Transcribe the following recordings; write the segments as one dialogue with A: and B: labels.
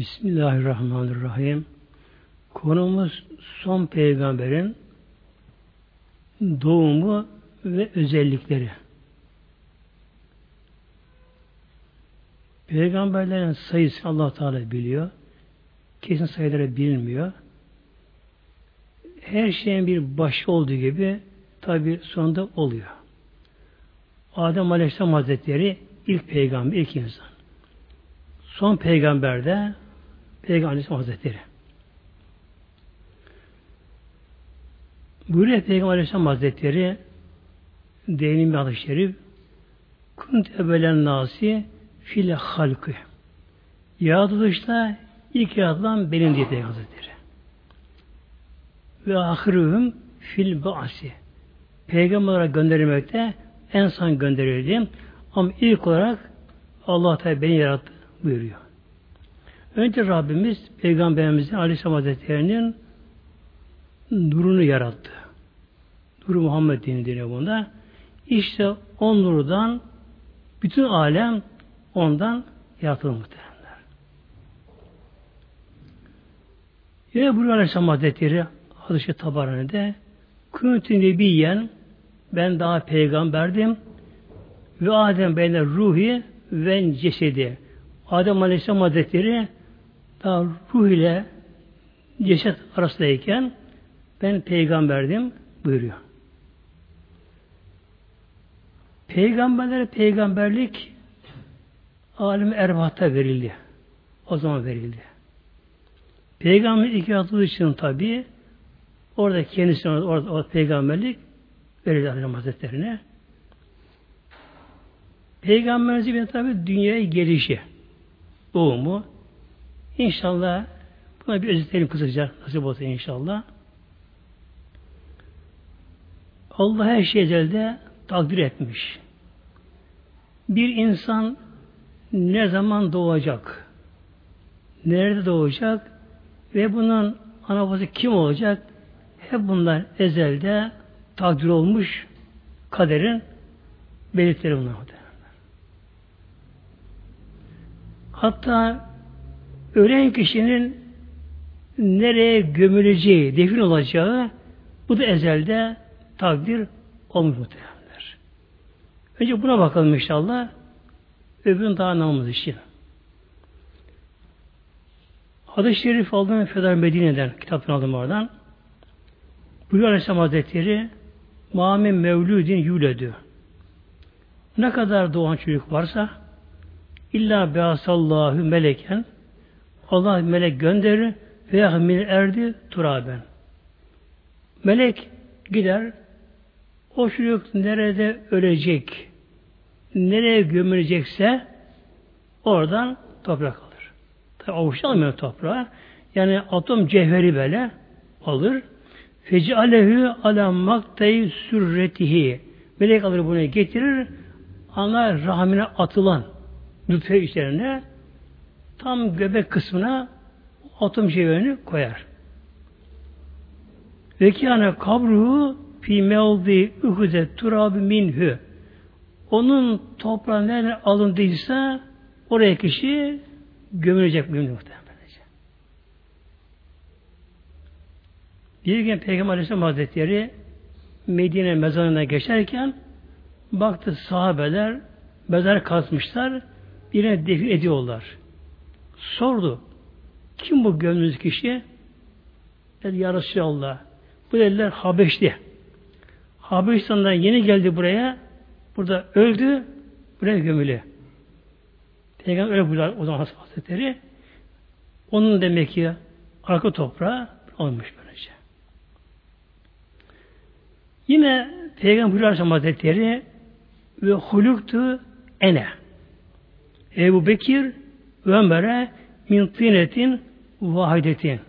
A: Bismillahirrahmanirrahim. Konumuz son peygamberin doğumu ve özellikleri. Peygamberlerin sayısı Allah Teala biliyor. Kesin sayıları bilinmiyor. Her şeyin bir başı olduğu gibi tabi sonunda oluyor. Adem Aleyhisselam Hazretleri ilk peygamber, ilk insan. Son peygamber de Peygamber Aleyhisselam Hazretleri. Buyuruyor Peygamber Aleyhisselam Hazretleri değinin bir şerif Kunt ebelen nasi file halkı Yaratılışta ilk yaratılan benim diye Peygamber Hazretleri. Ve ahirühüm fil ba'si Peygamber olarak gönderilmekte en son gönderildim. Ama ilk olarak Allah Teala beni yarattı buyuruyor. Önce Rabbimiz Peygamberimizin Aleyhisselam Hazretleri'nin nurunu yarattı. Nuru Muhammed deniyor bunda. İşte o nurdan bütün alem ondan yaratılır muhtemelen. Yine Buyuruyor Aleyhisselam Hazretleri Hadis-i Tabarani'de Küntü Nebiyen ben daha peygamberdim ve Adem beyne ruhi ve cesedi. Adem Aleyhisselam Hazretleri daha ruh ile ceset arasındayken ben peygamberdim buyuruyor. Peygamberlere peygamberlik alim erbahta verildi. O zaman verildi. Peygamber ilk yaratıldığı için tabi orada kendisine orada, orada peygamberlik verildi Aleyhisselam Hazretlerine. Peygamberimizin tabi dünyaya gelişi, doğumu. İnşallah buna bir özetleyelim kısaca nasip olsa inşallah. Allah her şeyi elde takdir etmiş. Bir insan ne zaman doğacak? Nerede doğacak? Ve bunun ana babası kim olacak? Hep bunlar ezelde takdir olmuş kaderin belirtileri bunlar. Hatta ölen kişinin nereye gömüleceği, defin olacağı bu da ezelde takdir olmuş muhtemelenler. Önce buna bakalım inşallah. Öbürün daha namımız için. Hadis-i Şerif aldım Fedar Medine'den, kitaptan aldım oradan. Buyuruyor Aleyhisselam Hazretleri Mâmin mevludin yüledü. Ne kadar doğan çocuk varsa illa beasallahu meleken Allah melek gönderir ve yahmil erdi turaben. Melek gider o çocuk nerede ölecek nereye gömülecekse oradan toprak alır. Tabi avuçta almıyor toprağı. Yani atom cevheri böyle alır. Feci alehü ala maktayı sürretihi. Melek alır bunu getirir. Ana rahmine atılan nutfe içlerine tam göbek kısmına atom cevherini koyar. Ve kâne kabruhu fi mevdi uhude turab minhü. Onun toprağı nereden alındıysa oraya kişi gömülecek mümin muhtemelen. Bir gün Peygamber Aleyhisselam Hazretleri Medine mezarına geçerken baktı sahabeler mezar kazmışlar birine defin ediyorlar. Sordu. Kim bu gömdüğünüz kişi? Dedi Ya Resulallah. Bu dediler Habeşli. Habeşistan'dan yeni geldi buraya. Burada öldü. Buraya gömülü. Peygamber öyle buyuruyor o zaman Hazretleri. Onun demek ki arka toprağı olmuş böylece. Yine Peygamber buyuruyor Hazretleri ve huluktu ene. Ebu Bekir Ömer'e min tinetin vahidetin.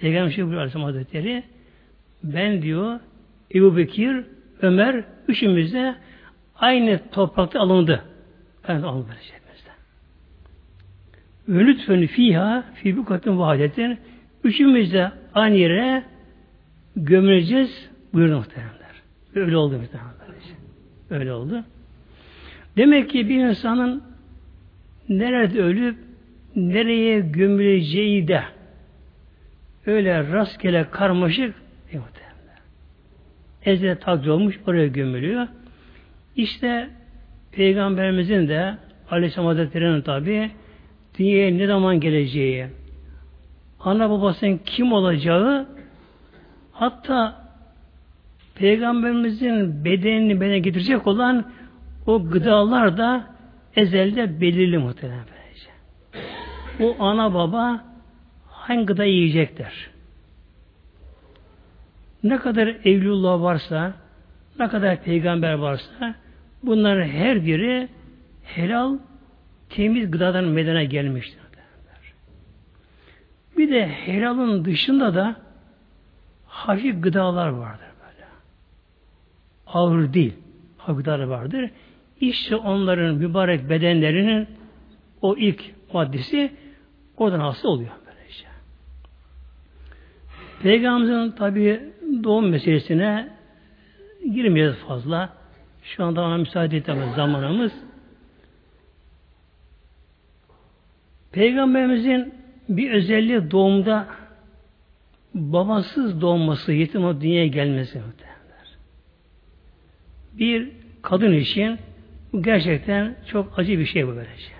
A: Peygamber şey buyuruyor Hazretleri ben diyor Ebu Bekir, Ömer üçümüz de aynı toprakta alındı. Ben alındı şeyimizde. Ve fiha fi bukatın vahidetin üçümüz de aynı yere gömüleceğiz buyurdu muhteremler. Öyle oldu muhteremler. Öyle oldu. Demek ki bir insanın nerede ölüp nereye gömüleceği de öyle rastgele karmaşık ezle takdir olmuş oraya gömülüyor. İşte Peygamberimizin de Aleyhisselam Hazretleri'nin tabi dünyaya ne zaman geleceği, ana babasının kim olacağı, hatta Peygamberimizin bedenini bedene getirecek olan o gıdalar da ezelde belirli muhtemelen böylece. O ana baba hangi gıda yiyecekler? Ne kadar evlullah varsa, ne kadar peygamber varsa bunların her biri helal, temiz gıdadan medene gelmiştir. Bir de helalın dışında da hafif gıdalar vardır böyle. Ağır değil. Hafif gıdalar vardır. İşte onların mübarek bedenlerinin o ilk maddesi oradan hasta oluyor. Böylece. Peygamberimizin tabi doğum meselesine girmeyeceğiz fazla. Şu anda ona müsaade etmez zamanımız. Peygamberimizin bir özelliği doğumda babasız doğması, yetim o dünyaya gelmesi. Bir kadın için gerçekten çok acı bir şey bu böylece.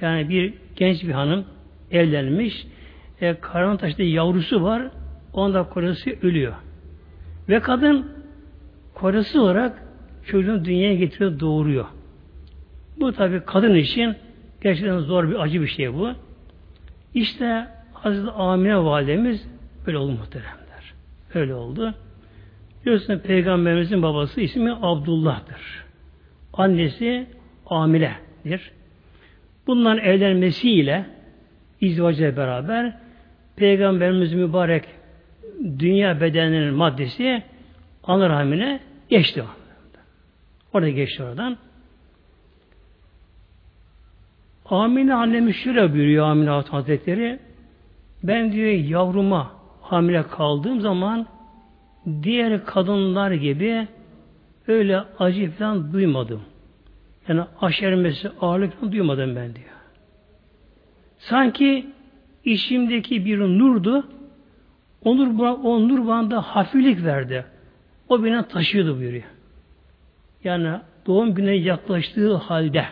A: Yani bir genç bir hanım evlenmiş, e, karnın taşıdığı yavrusu var, onda kocası ölüyor. Ve kadın kocası olarak çocuğunu dünyaya getiriyor, doğuruyor. Bu tabi kadın için gerçekten zor bir acı bir şey bu. İşte Hazreti Amine validemiz öyle oldu muhteremler. Öyle oldu. Biliyorsunuz Peygamberimizin babası ismi Abdullah'tır. Annesi Amile'dir. Bunların evlenmesiyle izvacıyla beraber Peygamberimiz mübarek dünya bedeninin maddesi ana rahmine geçti. Orada geçti oradan. Amine annemiz şöyle buyuruyor Amine Hazretleri. Ben diyor yavruma hamile kaldığım zaman diğer kadınlar gibi öyle acı falan duymadım. Yani aşermesi, ağırlık falan duymadım ben diyor. Sanki işimdeki bir nurdu. O nur, o nur bana hafiflik verdi. O beni taşıyordu buyuruyor. Yani doğum güne yaklaştığı halde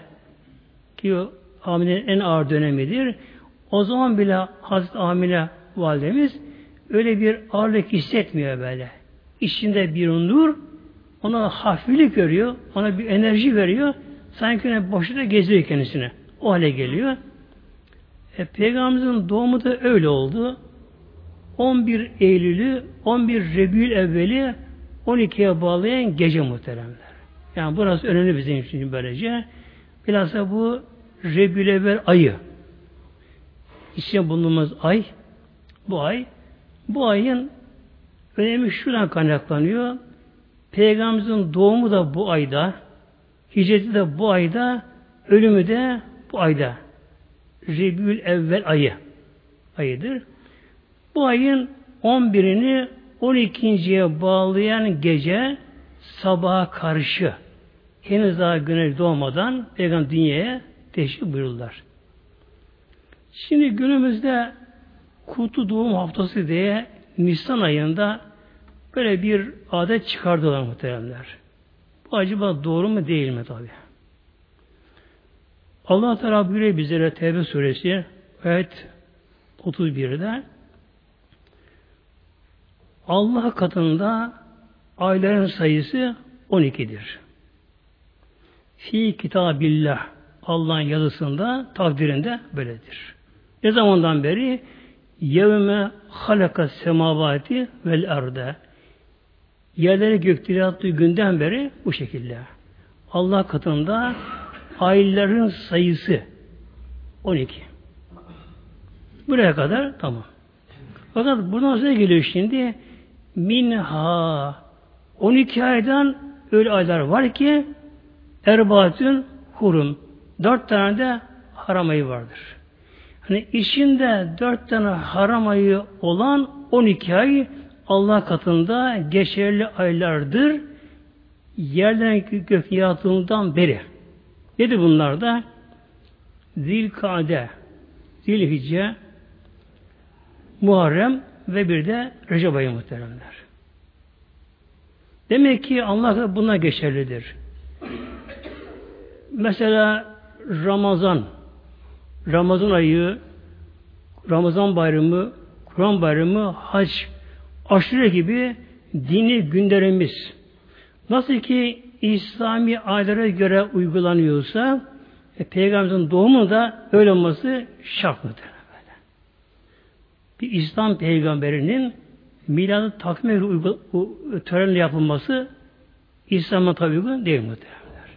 A: ki o hamilenin en ağır dönemidir. O zaman bile Hazreti Amine validemiz öyle bir ağırlık hissetmiyor böyle. İçinde bir nur ona hafiflik görüyor, ona bir enerji veriyor. Sanki ne boşuna geziyor kendisine. O hale geliyor. E, Peygamberimizin doğumu da öyle oldu. 11 Eylül'ü 11 Rebül evveli 12'ye bağlayan gece muhteremler. Yani burası önemli bizim için böylece. Bilhassa bu Rebül evvel ayı. İçinde bulunduğumuz ay bu ay bu ayın önemi şuradan kaynaklanıyor. Peygamberimizin doğumu da bu ayda, hicreti de bu ayda, ölümü de bu ayda. Rebül evvel ayı ayıdır. Bu ayın 11'ini 12.ye bağlayan gece sabaha karşı henüz daha güneş doğmadan Peygamber dünyaya teşrif buyururlar. Şimdi günümüzde Kutu Doğum Haftası diye Nisan ayında böyle bir adet çıkardılar muhteremler. Bu acaba doğru mu değil mi tabi? Allah Teala buyuruyor bizlere Tevbe suresi ayet 31'de Allah katında ayların sayısı 12'dir. Fi kitabillah Allah'ın yazısında, takdirinde böyledir. Ne zamandan beri? Yevme halaka semavati vel arda. Yerleri gökleri yarattığı günden beri bu şekilde. Allah katında ayların sayısı 12. Buraya kadar tamam. Fakat buradan sonra geliyor şimdi minha 12 aydan öyle aylar var ki erbatün hurum dört tane de haram ayı vardır. Hani içinde dört tane haram ayı olan 12 ay Allah katında geçerli aylardır. Yerden gök yaratıldığından beri. Nedir bunlar da? Zilkade, Zilhicce, Muharrem ve bir de Recep ayı muhteremler. Demek ki Allah buna geçerlidir. Mesela Ramazan, Ramazan ayı, Ramazan bayramı, Kur'an bayramı, hac, aşure gibi dini günlerimiz nasıl ki İslami aylara göre uygulanıyorsa e, Peygamberimizin doğumu da öyle olması şart mıdır? Böyle. Bir İslam peygamberinin miladı takvime törenle yapılması İslam'a tabi uygun değil muhtemelenler.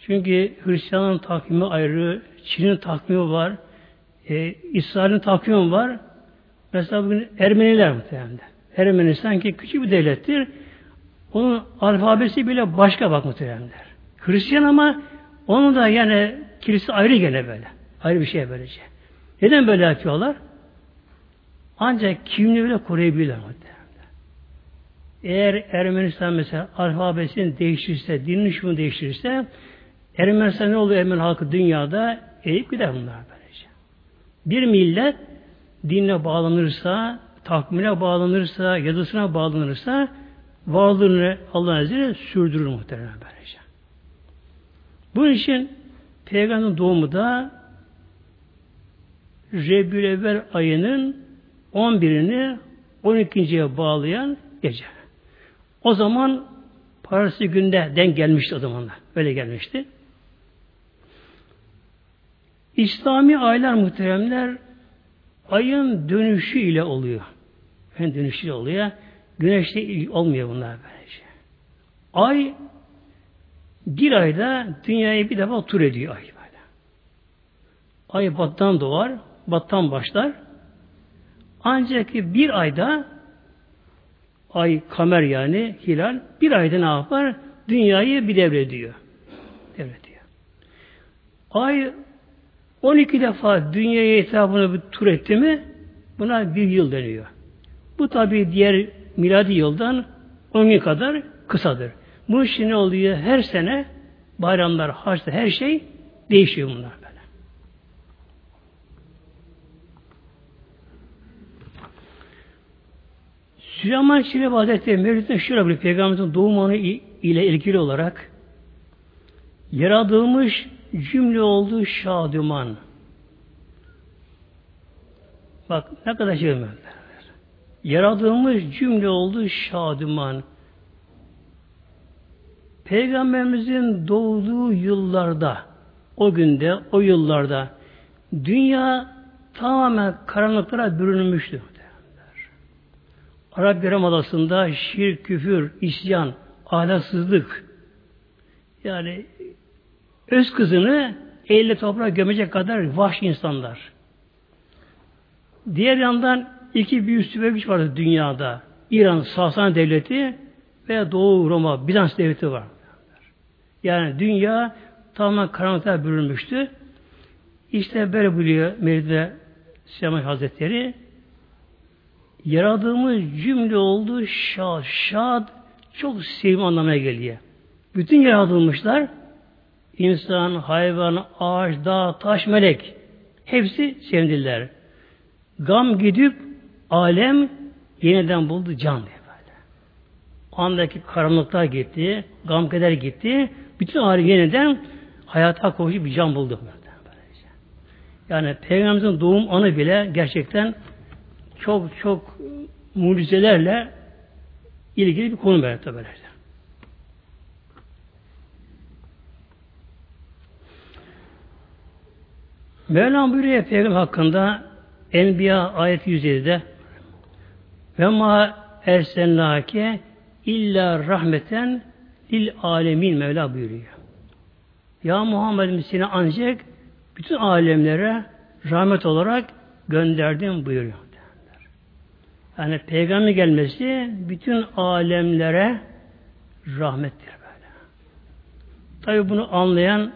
A: Çünkü Hristiyanların takvimi ayrı, Çin'in takvimi var, e, İsrail'in takvimi var. Mesela bugün Ermeniler muhtemelen. Ermenistan ki küçük bir devlettir. Onun alfabesi bile başka bak muhtemelenler. Hristiyan ama onun da yani kilise ayrı gene böyle. Ayrı bir şey böylece. Neden böyle yapıyorlar? Ancak kimliği bile koruyabilirler muhtemelen. Eğer Ermenistan mesela alfabesini değiştirirse, dinini şunu değiştirirse Ermenistan ne oluyor Ermeni halkı dünyada? Eğip gider bunlar böylece. Bir millet dinle bağlanırsa, takmine bağlanırsa, yazısına bağlanırsa varlığını Allah'ın izniyle sürdürür muhtemelen böylece. Bunun için Peygamberin doğumu da Rebül ayının 11'ini 12.ye bağlayan gece. O zaman parası günde denk gelmişti o zamanlar. Öyle gelmişti. İslami aylar muhteremler ayın dönüşü ile oluyor. Yani dönüşü oluyor. Güneşte olmuyor bunlar böylece. Ay bir ayda dünyayı bir defa tur ediyor ay böyle. Ay battan doğar, battan başlar. Ancak bir ayda ay kamer yani hilal bir ayda ne yapar? Dünyayı bir devrediyor. Devrediyor. Ay 12 defa dünyaya etrafını bir tur etti mi buna bir yıl deniyor. Bu tabi diğer miladi yıldan 10 gün kadar kısadır. Bu için ne oluyor? Her sene bayramlar, haçta her şey değişiyor bunlar böyle. Süleyman Çelebi Hazretleri Mevlüt'ün şöyle bir peygamberimizin doğum anı ile ilgili olarak yaratılmış cümle oldu şaduman. Bak ne kadar şey Yaratılmış cümle oldu şaduman. Peygamberimizin doğduğu yıllarda, o günde, o yıllarda dünya tamamen karanlıklara bürünmüştü. Arap Yarımadası'nda şirk, küfür, isyan, ahlaksızlık yani öz kızını elle toprağa gömecek kadar vahşi insanlar. Diğer yandan iki büyük süper güç vardı dünyada. İran Sasani Devleti ve Doğu Roma Bizans Devleti var. Yani dünya tamamen karanlıkta bürünmüştü. İşte böyle biliyor Mevlide Süleyman Hazretleri yaradığımız cümle oldu şad. Şad çok sevim anlamına geliyor. Bütün yaratılmışlar insan, hayvan, ağaç, dağ, taş, melek hepsi sevindiler. Gam gidip alem yeniden buldu can diye böyle. Andaki karanlıklar gitti, gam keder gitti. Bütün alem yeniden hayata kavuşup bir can buldu. Yani Peygamberimizin doğum anı bile gerçekten çok çok mucizelerle ilgili bir konu böyle tabi. Mevlam buyuruyor Peygamber hakkında Enbiya ayet 107'de ve ma ersennake illa rahmeten lil alemin Mevla buyuruyor. Ya Muhammed'im seni ancak bütün alemlere rahmet olarak gönderdim buyuruyor. Yani peygamber gelmesi bütün alemlere rahmettir böyle. Tabi bunu anlayan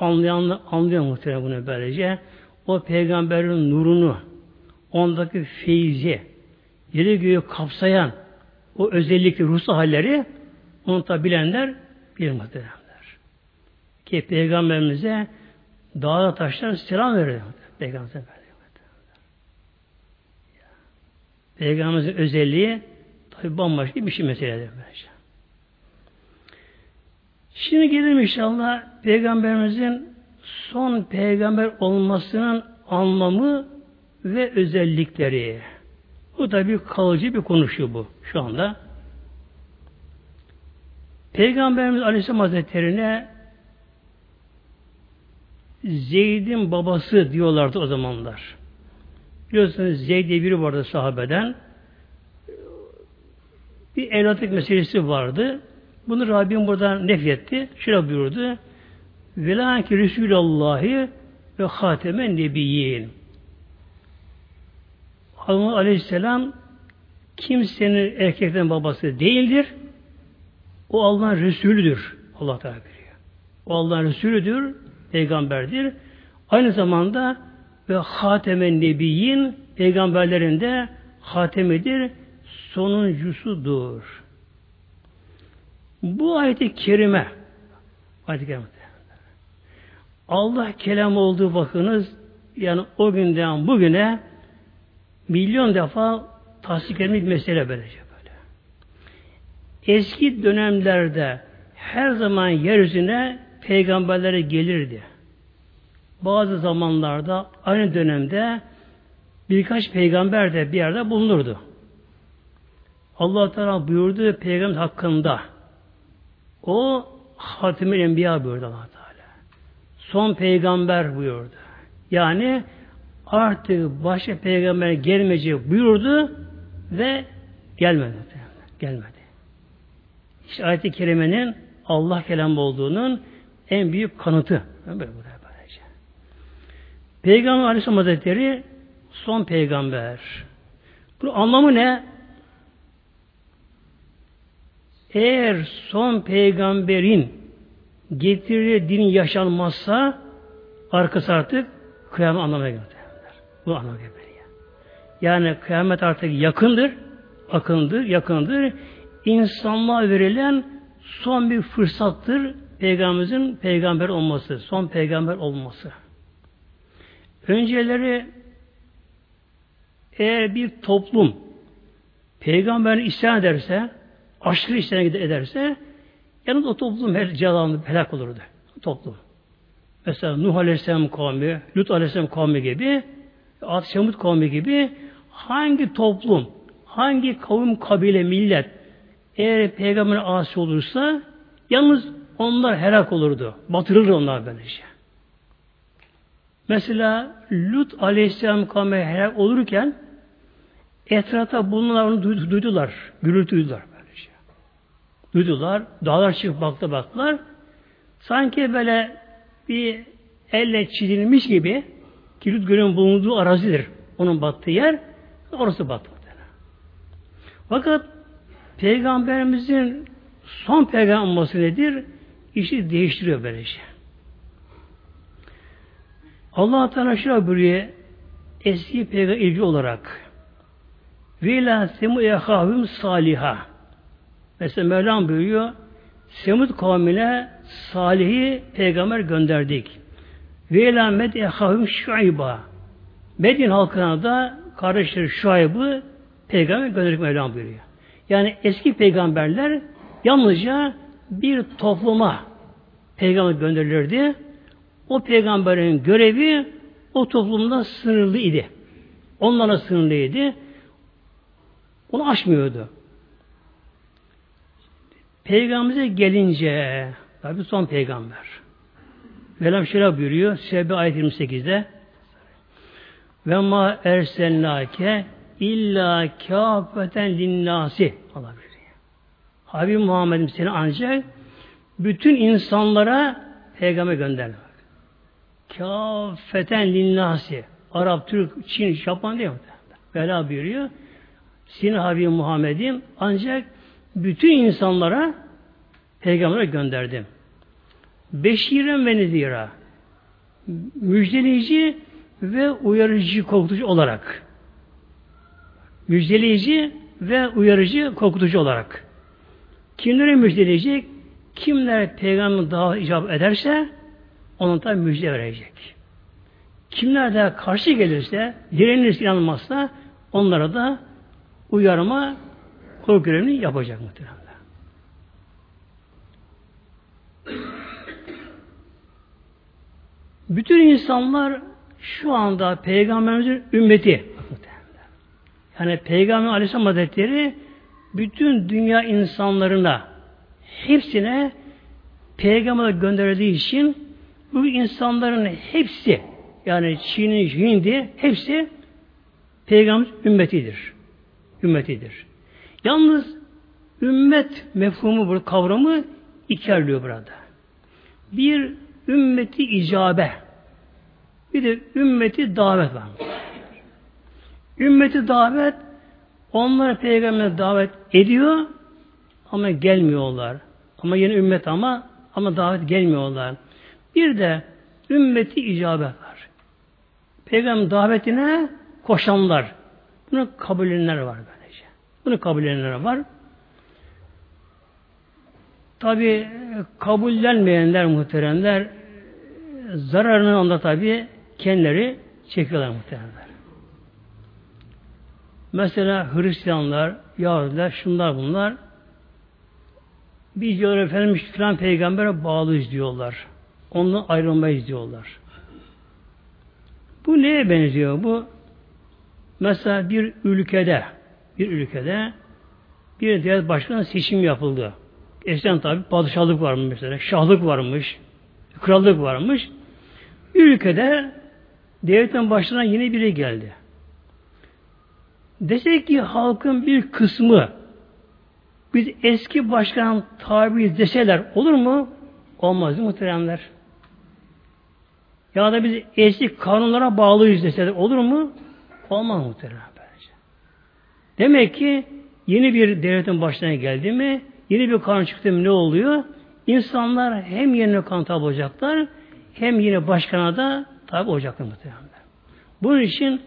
A: anlayan anlıyor muhtemelen bunu böylece. O peygamberin nurunu, ondaki feyzi, yeri göğü kapsayan o özellikli ruhsal halleri onu da bilenler. Ki peygamberimize Dağda taşlar selam veriyor. Peygamber Peygamberimizin özelliği tabi bambaşka bir şey meseledir bence. Şimdi gelelim inşallah Peygamberimizin son peygamber olmasının anlamı ve özellikleri. Bu da bir kalıcı bir konuşuyor bu şu anda. Peygamberimiz Aleyhisselam Hazretleri'ne Zeyd'in babası diyorlardı o zamanlar. Biliyorsunuz Zeyd diye biri vardı sahabeden. Bir evlatlık meselesi vardı. Bunu Rabbim buradan nefyetti. Şöyle buyurdu. Velâki Resûlallâhi ve hâtemen nebiyyin. Allah Aleyhisselam kimsenin erkekten babası değildir. O Allah'ın Resulüdür. Allah Teala biliyor. O Allah'ın Resulüdür, peygamberdir. Aynı zamanda ve hatemen nebiyyin peygamberlerin de hatemidir, sonuncusudur. Bu ayeti kerime ayet kerime Allah kelam olduğu bakınız yani o günden bugüne milyon defa tasdik edilmiş mesele böylece böyle. Eski dönemlerde her zaman yeryüzüne peygamberlere gelirdi. Bazı zamanlarda aynı dönemde birkaç peygamber de bir yerde bulunurdu. Allah Teala buyurdu peygamber hakkında. O Hatimül Enbiya buyurdu Allah Teala. Son peygamber buyurdu. Yani artık başka peygamber gelmeyecek buyurdu ve gelmedi. Gelmedi. İşte ayet-i kerimenin Allah kelamı olduğunun en büyük kanıtı. Böyle böylece. Peygamber Aleyhisselam Hazretleri son peygamber. Bu anlamı ne? Eğer son peygamberin getirdiği din yaşanmazsa arkası artık kıyamet anlamına gelir. Bu anlamına gelir. Yani kıyamet artık yakındır, akındır, yakındır. İnsanlığa verilen son bir fırsattır Peygamberimizin peygamber olması, son peygamber olması. Önceleri eğer bir toplum peygamberini isyan ederse, aşırı isyan ederse, yalnız o toplum her cezalandı, helak olurdu. Toplum. Mesela Nuh Aleyhisselam kavmi, Lut Aleyhisselam kavmi gibi, Ad kavmi gibi hangi toplum, hangi kavim, kabile, millet eğer peygamberin asi olursa yalnız onlar helak olurdu. Batırılır onlar böylece. Mesela Lut Aleyhisselam kavmi helak olurken etrafta bulunanlar onu duydular. Gürültü duydular Duydular. Dağlar çıkıp baktı baktılar. Sanki böyle bir elle çizilmiş gibi ki Lut gölün bulunduğu arazidir. Onun battığı yer orası battı. Fakat Peygamberimizin son peygamber olması nedir? işi değiştiriyor böylece. Allah Teala şöyle buyuruyor eski peygamber ilgi olarak ve la semu ehahum saliha mesela Mevlam buyuruyor Semud kavmine Salih'i peygamber gönderdik. Ve la med ehahum şuayba Medin halkına da kardeşleri Şuayb'ı peygamber gönderdik Mevlam buyuruyor. Yani eski peygamberler yalnızca bir topluma peygamber gönderilirdi. O peygamberin görevi o toplumda sınırlı idi. Onlara sınırlıydı. Onu aşmıyordu. Peygamberimize gelince tabi son peygamber. Velam şöyle buyuruyor Sebbi ayet 28'de ve ma erselnake illa kâfeten linnâsi Allah buyuruyor. Habib Muhammed'im seni ancak bütün insanlara peygamber gönderdi. Kâfeten linnâsi. Arap, Türk, Çin, Japan değil mi? Bela buyuruyor. Senin Habib Muhammed'im ancak bütün insanlara peygamber gönderdim. Beşiren ve nezira. Müjdeleyici ve uyarıcı, korkutucu olarak. Müjdeleyici ve uyarıcı, korkutucu olarak. Kimlere müjdeleyecek? Kimler peygamber daha icap ederse Onun tabi müjde verecek. Kimler de karşı gelirse, direnirse inanmazsa onlara da uyarma korku görevini yapacak muhtemelen. Bütün insanlar şu anda Peygamberimizin ümmeti. Yani Peygamber Aleyhisselam Hazretleri bütün dünya insanlarına hepsine Peygamber gönderildiği için bu insanların hepsi yani Çin'i, Hindi hepsi Peygamber ümmetidir. Ümmetidir. Yalnız ümmet mefhumu, bu kavramı ikerliyor burada. Bir ümmeti icabe. Bir de ümmeti davet var. Ümmeti davet onlar peygamber davet ediyor ama gelmiyorlar. Ama yeni ümmet ama ama davet gelmiyorlar. Bir de ümmeti icabet var. Peygamber davetine koşanlar. Bunu kabul edenler var böylece. Bunu kabul var. Tabi kabullenmeyenler muhteremler zararını onda tabi kendileri çekiyorlar muhteremler. Mesela Hristiyanlar, Yahudiler, şunlar bunlar biz diyorlar Efendimiz filan peygambere bağlıyız diyorlar. Ondan ayrılmayız diyorlar. Bu neye benziyor? Bu mesela bir ülkede bir ülkede bir devlet başkanı seçim yapıldı. Eskiden tabi padişahlık varmış mesela, şahlık varmış, krallık varmış. Bir ülkede devletin başına yeni biri geldi. Desek ki halkın bir kısmı biz eski başkan tabi deseler olur mu? Olmaz muhteremler. Ya da biz eski kanunlara bağlıyız deseler olur mu? Olmaz muhterem. Demek ki yeni bir devletin başına geldi mi, yeni bir kanun çıktı mı ne oluyor? İnsanlar hem yeni kanun tabi olacaklar, hem yine başkana da tabi olacaklar muhteremler. Bunun için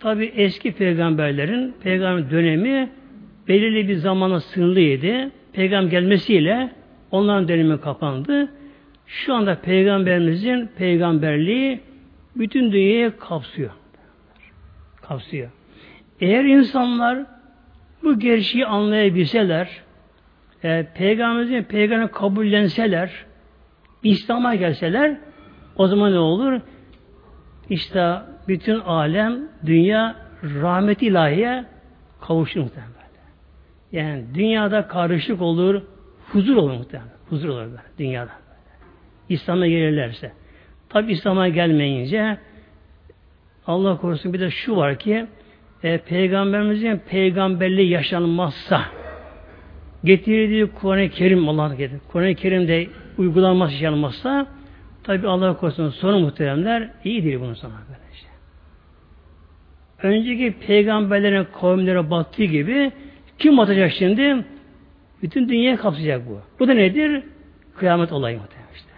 A: tabi eski peygamberlerin peygamber dönemi belirli bir zamana sınırlıydı. Peygamber gelmesiyle onların dönemi kapandı. Şu anda peygamberimizin peygamberliği bütün dünyayı kapsıyor. Kapsıyor. Eğer insanlar bu gerçeği anlayabilseler, e, peygamberimizin peygamber kabullenseler, İslam'a gelseler, o zaman ne olur? İşte bütün alem, dünya rahmet ilahiye kavuşur muhtemelen. Yani dünyada karışık olur, huzur olur muhtemelen. Huzur olur böyle, dünyada. İslam'a gelirlerse. Tabi İslam'a gelmeyince Allah korusun bir de şu var ki e, Peygamberimizin peygamberliği yaşanmazsa getirdiği Kur'an-ı Kerim Allah'ın getirdi. Kur'an-ı Kerim'de uygulanması yaşanmazsa tabi Allah korusun sonu muhteremler iyi değil bunun sana böylece. Önceki peygamberlerin kavimlere battığı gibi kim batacak şimdi? Bütün dünyayı kapsayacak bu. Bu da nedir? Kıyamet olayı muhtemelen işte.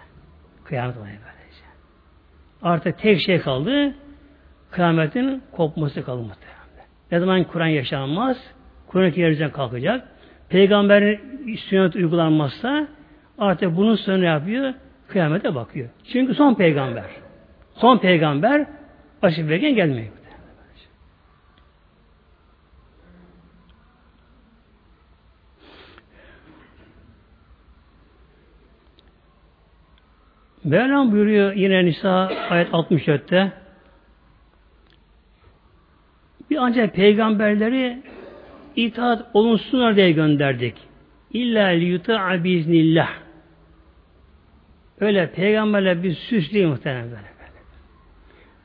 A: Kıyamet olayı böylece. Artık tek şey kaldı. Kıyametin kopması kaldı muhtemelen. Ne zaman Kur'an yaşanmaz? Kur'an-ı Kerim'den kalkacak. Peygamberin sünnet uygulanmazsa artık bunun sonu yapıyor? Kıyamete bakıyor. Çünkü son peygamber. Son peygamber başı belgen gelmiyor. Mevlam buyuruyor yine Nisa ayet 64'te bir ancak peygamberleri itaat olunsunlar diye gönderdik. İlla liyuta'a biiznillah. Öyle peygamberler bir süs değil muhtemelen.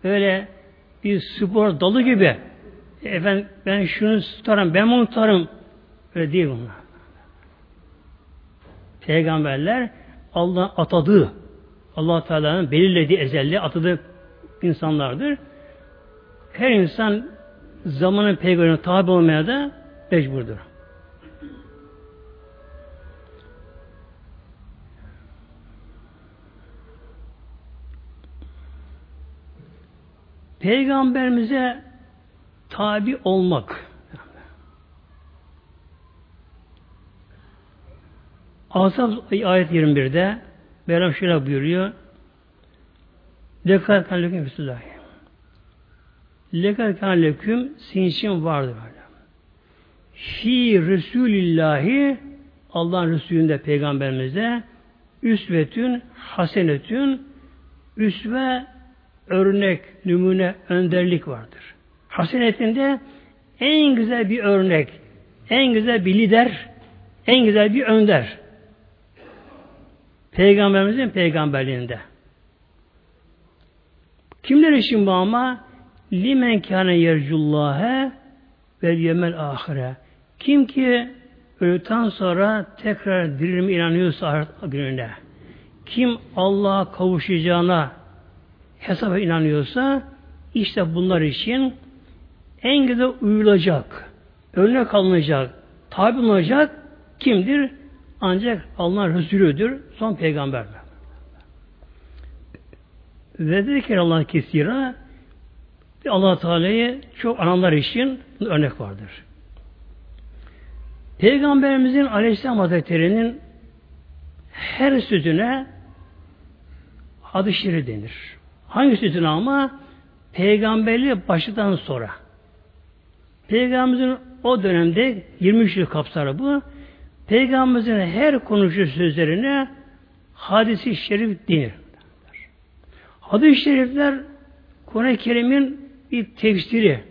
A: Öyle bir spor dalı gibi efendim ben şunu tutarım, ben bunu tutarım. Öyle değil bunlar. Peygamberler Allah atadığı allah Teala'nın belirlediği ezelli atadığı insanlardır. Her insan zamanın peygamberine tabi olmaya da mecburdur. Peygamberimize tabi olmak. Asaf ayet 21'de Mevlam şöyle buyuruyor. Lekad kanleküm Resulullah. Lekad kanleküm sizin için vardır böyle. Fi Resulillahi Allah'ın Resulü'nde peygamberimizde üsvetün hasenetün üsve örnek, numune, önderlik vardır. Hasenetinde en güzel bir örnek, en güzel bir lider, en güzel bir önder. Peygamberimizin peygamberliğinde. Kimler için bu ama? Limen kâne yercullâhe ve yemel ahire. Kim ki öldükten sonra tekrar dirilme inanıyorsa ahiret gününe. Kim Allah'a kavuşacağına hesaba inanıyorsa işte bunlar için en güzel uyulacak, örnek alınacak, tabi olacak kimdir? Ancak Allah'ın Resulüdür, son peygamber. Ve zikir Allah kesira allah Teala'yı çok ananlar için örnek vardır. Peygamberimizin Aleyhisselam Hazretleri'nin her sözüne hadis-i denir. Hangi sözüne ama? Peygamberliği başından sonra. Peygamberimizin o dönemde 23 yıl kapsarı bu. Peygamberimizin her konuşu sözlerine hadisi şerif denir. Hadis-i şerifler Kur'an-ı Kerim'in bir tefsiri,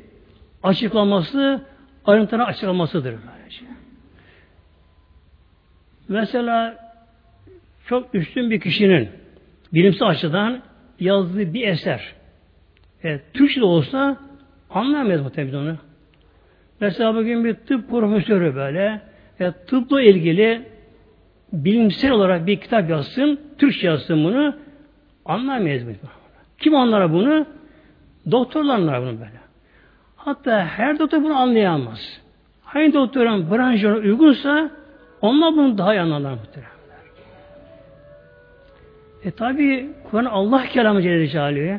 A: açıklaması, ayrıntılı açıklamasıdır. Mesela çok üstün bir kişinin bilimsel açıdan yazdığı bir eser. Evet, Türkçe de olsa anlayamayız muhtemelen onu. Mesela bugün bir tıp profesörü böyle e, tıpla ilgili bilimsel olarak bir kitap yazsın, Türkçe yazsın bunu anlayamayız. Kim anlar bunu? Doktorlar bunu böyle. Hatta her doktor bunu anlayamaz. Hangi doktorun branşına uygunsa onlar bunu daha iyi anlarlar. E tabi Kur'an Allah kelamı Celle Celaluhu.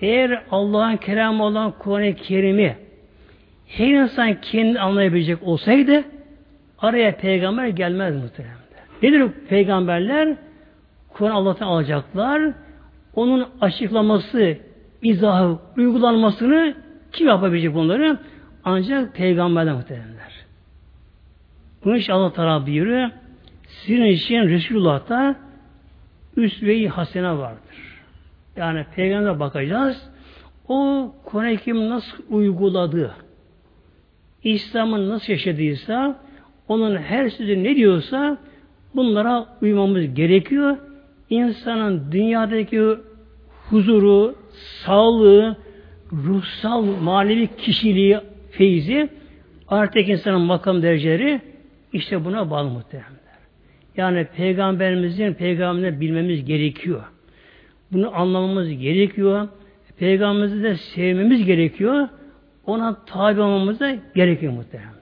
A: Eğer Allah'ın kelamı olan Kur'an-ı Kerim'i her insan kendi anlayabilecek olsaydı araya peygamber gelmez muhtemelen. Nedir peygamberler? Kur'an Allah'tan alacaklar. Onun açıklaması, izahı, uygulanmasını kim yapabilecek bunları? Ancak peygamberler muhtemelenler. Bunun için Allah Teala buyuruyor. Sizin için Resulullah'ta üsve-i hasene vardır. Yani peygamber bakacağız. O Kur'an-ı Kerim nasıl uyguladı? İslam'ın nasıl yaşadıysa onun her sözü ne diyorsa bunlara uymamız gerekiyor. İnsanın dünyadaki huzuru, sağlığı, ruhsal, manevi kişiliği, feyzi artık insanın makam dereceleri işte buna bağlı muhtemelen. Yani peygamberimizin peygamberini bilmemiz gerekiyor. Bunu anlamamız gerekiyor. Peygamberimizi de sevmemiz gerekiyor. Ona tabi olmamız da gerekiyor muhtemelenler.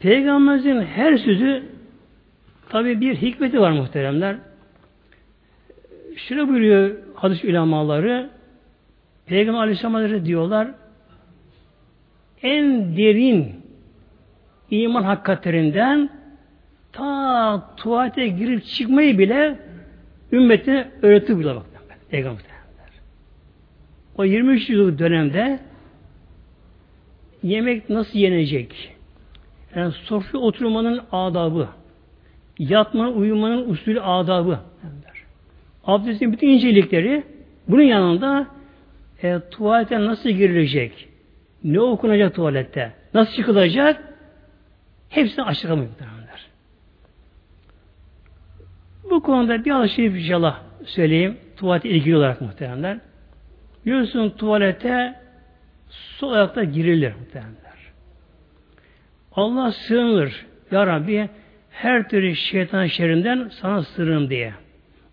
A: Peygamberimizin her sözü tabi bir hikmeti var muhteremler. Şöyle buyuruyor hadis ulamaları Peygamber Aleyhisselam diyorlar en derin iman hakikatlerinden ta tuvalete girip çıkmayı bile ümmetine öğretti bile bak. Peygamber. O 23 yıllık dönemde yemek nasıl yenecek? Yani sofra oturmanın adabı, yatmanın, uyumanın usulü adabı. Abdestin bütün incelikleri bunun yanında e, tuvalete nasıl girilecek? Ne okunacak tuvalette? Nasıl çıkılacak? Hepsini açıklamıyor muhtemelenler. Bu konuda bir alışveriş inşallah söyleyeyim. Tuvalete ilgili olarak muhtemelenler. Biliyorsun tuvalete sol ayakta girilir muhtemelenler. Allah sığınır. Ya Rabbi her türlü şeytan şerrinden sana sığınırım diye.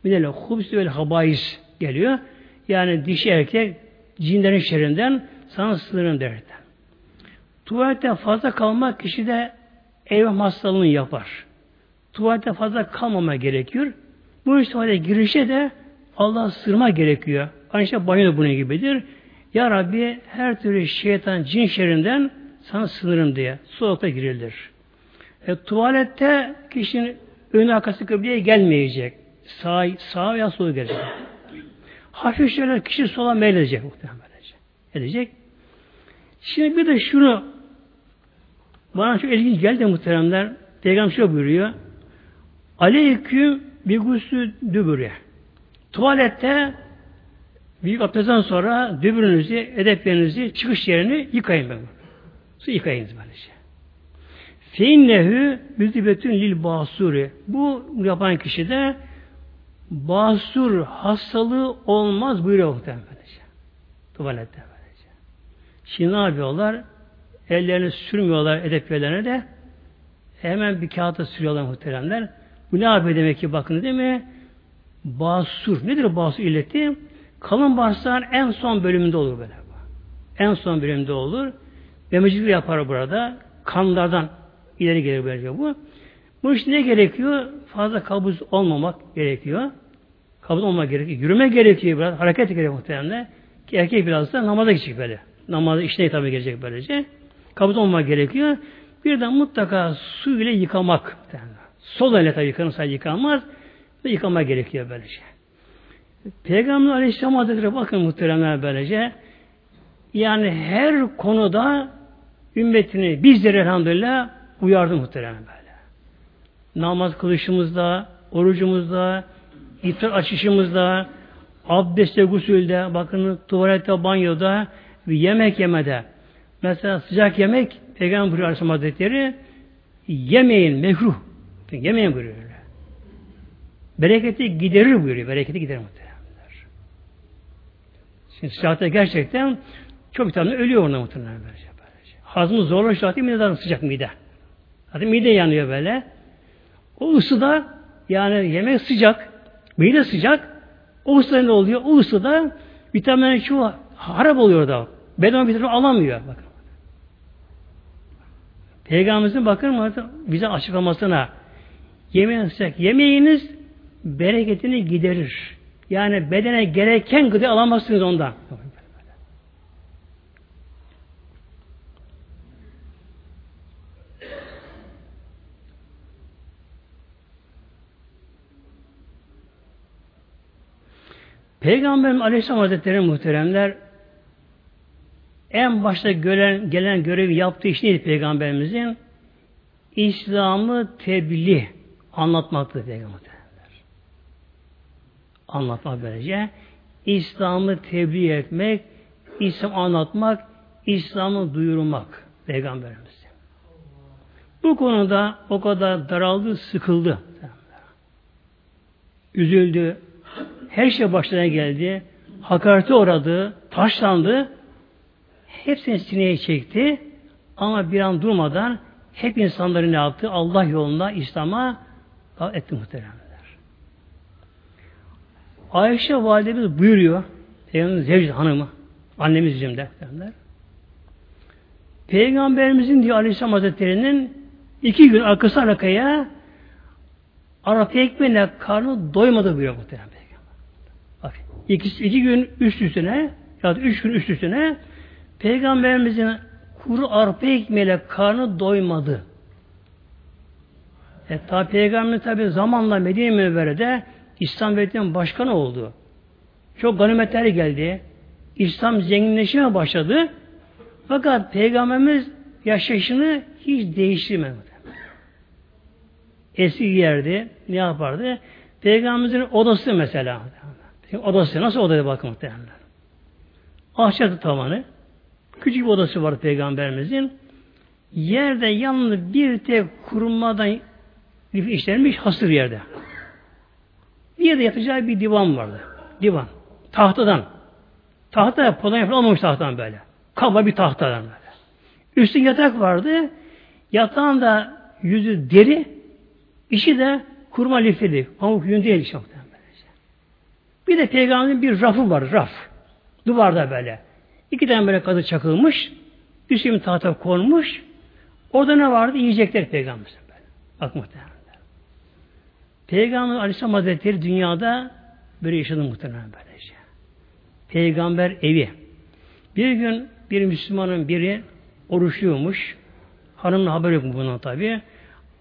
A: Bir de hubs ve habayis geliyor. Yani dişi erkek cinlerin şerrinden sana sığınırım derler. Tuvalette fazla kalmak kişide ev hastalığını yapar. Tuvalette fazla kalmama gerekiyor. Bu işte girişe de Allah sırma gerekiyor. Aynı şey banyo da bunun gibidir. Ya Rabbi her türlü şeytan, cin şerrinden sana sınırım diye soğukta girilir. E, tuvalette kişinin ön arkası kıbleye gelmeyecek. Sağ, sağ veya sola gelecek. Hafif şöyle kişi sola meyledecek muhtemelen. Edecek. Şimdi bir de şunu bana çok ilginç geldi muhteremler. Peygamber şöyle buyuruyor. Aleyküm bir guslü dübürü. Tuvalette büyük abdestten sonra dübürünüzü, edeplerinizi, çıkış yerini yıkayın ben. Su yıkayınız böylece. Feinnehu müzibetün lil basuri. Bu yapan kişi de basur hastalığı olmaz buyuruyor muhtemelen. Tuvalette böylece. Şimdi ne yapıyorlar? Ellerini sürmüyorlar edeplerine de hemen bir kağıta sürüyorlar muhteremler. Bu ne yapıyor demek ki bakın değil mi? Basur. Nedir basur illeti? Kalın bağırsağın en son bölümünde olur böyle. En son bölümünde olur. Memecikli yapar burada. Kanlardan ileri gelir böylece bu. Bu işte ne gerekiyor? Fazla kabuz olmamak gerekiyor. Kabuz olmamak gerekiyor. Yürüme gerekiyor biraz. Hareket gerekiyor muhtemelen. Ki erkek biraz da namaza gidecek böyle. Namazı işine tabi gelecek böylece. Kabuz olmamak gerekiyor. Bir de mutlaka su ile yıkamak. Sol elle tabi yıkanırsa yıkanmaz. Ve yıkama gerekiyor böylece. Peygamber Aleyhisselam Hazretleri bakın muhteremler böylece yani her konuda ümmetini bizleri elhamdülillah uyardı muhteremler. Namaz kılışımızda, orucumuzda, iftar açışımızda, abdestte, gusülde, bakın tuvalette, banyoda ve yemek yemede. Mesela sıcak yemek, Peygamber buyuruyor Aleyhisselam Hazretleri, yemeyin mekruh. Yemeyin buyuruyor. Bereketi giderir buyuruyor. Bereketi giderir muhtemelen. Şimdi sıcakta gerçekten çok tane ölüyor orada muhtemelen. Hazmı zorlaşıyor zaten mideden sıcak mide. Zaten mide yanıyor böyle. O ısıda yani yemek sıcak, mide sıcak. O ısıda ne oluyor? O ısıda vitamin çoğu harap oluyor da. Beden vitamin alamıyor. Bakın. Peygamberimizin bakın bize açıklamasına yemeğin sıcak. Yemeğiniz bereketini giderir. Yani bedene gereken gıda alamazsınız ondan. Peygamberim Aleyhisselam Hazretleri muhteremler en başta gelen, gelen görevi yaptığı iş neydi Peygamberimizin? İslam'ı tebliğ anlatmaktı Peygamber anlatmak böylece. İslam'ı tebliğ etmek, İslam anlatmak, İslam'ı duyurmak Peygamberimiz. Bu konuda o kadar daraldı, sıkıldı. Üzüldü. Her şey başına geldi. Hakarete uğradı, taşlandı. Hepsini sineye çekti. Ama bir an durmadan hep insanları ne yaptı? Allah yolunda İslam'a etti muhtemelen. Ayşe validemiz buyuruyor. Peygamberin zevci hanımı. Annemiz bizim de. Peygamberimizin diyor Aleyhisselam Hazretleri'nin iki gün arkası arkaya Arap ekmeğine karnı doymadı buyuruyor muhtemelen Peygamber. Bak, iki, iki gün üst üstüne ya da üç gün üst üstüne Peygamberimizin kuru arpa ekmeğiyle karnı doymadı. E tabi Peygamber tabi zamanla Medine Münevvere'de İslam devletinin başkanı oldu. Çok ganimetler geldi. İslam zenginleşmeye başladı. Fakat Peygamberimiz yaşayışını hiç değiştirmedi. Eski yerde ne yapardı? Peygamberimizin odası mesela. Odası nasıl odaya bakın muhtemelen. Ahşap tavanı. Küçük bir odası var Peygamberimizin. Yerde yalnız bir tek kurmadan işlenmiş hasır yerde. Bir yerde yatacağı bir divan vardı. Divan. Tahtadan. Tahta podan yapılmamış tahtadan böyle. Kaba bir tahtadan böyle. Üstün yatak vardı. Yatağın da yüzü deri, işi de kurma lifeli. Pamuk yün değil işte. Bir de peygamberin bir rafı var, raf. Duvarda böyle. İki tane böyle kazı çakılmış. Üstüne tahta konmuş. Orada ne vardı? Yiyecekler peygamber. Bak muhtemelen. Peygamber Aleyhisselam Hazretleri dünyada böyle yaşadı muhtemelen böylece. Peygamber evi. Bir gün bir Müslümanın biri oruçluyormuş. Hanımla haber yok bundan tabi.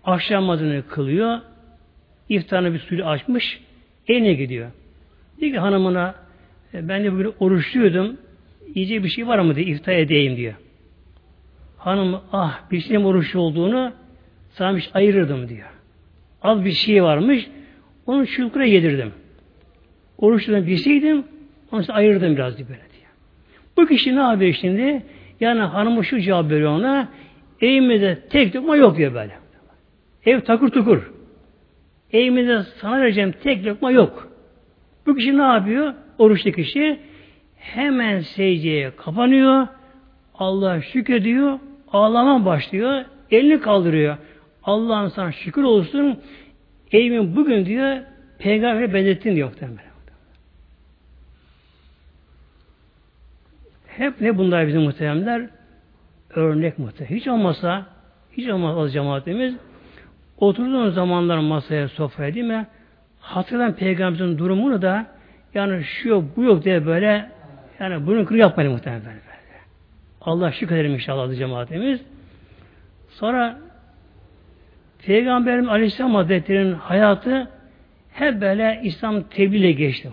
A: Akşam namazını kılıyor. İftarını bir suyu açmış. Eline gidiyor. Diyor ki hanımına e, ben de bugün oruçluydum. Yiyecek bir şey var mı diye iftar edeyim diyor. Hanım ah bir şeyin oruçlu olduğunu bir şey ayırırdım diyor. Az bir şey varmış. Onu çocuklara yedirdim. Oruçludan bilseydim onu size ayırdım biraz diye böyle diyor. Bu kişi ne yapıyor şimdi? Yani hanımı şu cevap veriyor ona. Evimizde tek lokma yok diyor böyle. Ev takır tukur. Evimizde sana vereceğim tek lokma yok. Bu kişi ne yapıyor? Oruçlu kişi hemen secdeye kapanıyor. Allah şükrediyor. Ağlama başlıyor. Elini kaldırıyor. Allah'ın sana şükür olsun. Evimin bugün diyor peygamberi benzettin diyor. Hep ne bunlar bizim muhteremler? Örnek muhterem. Hiç olmasa hiç olmazsa cemaatimiz oturduğun zamanlar masaya sofraya değil mi? Hatırlayan peygamberimizin durumunu da yani şu yok bu yok diye böyle yani bunu kırı yapmayın muhtemelen böyle. Allah şükredelim inşallah cemaatimiz. Sonra Peygamberim Aleyhisselam Hazretleri'nin hayatı hep böyle İslam tebliğle geçti.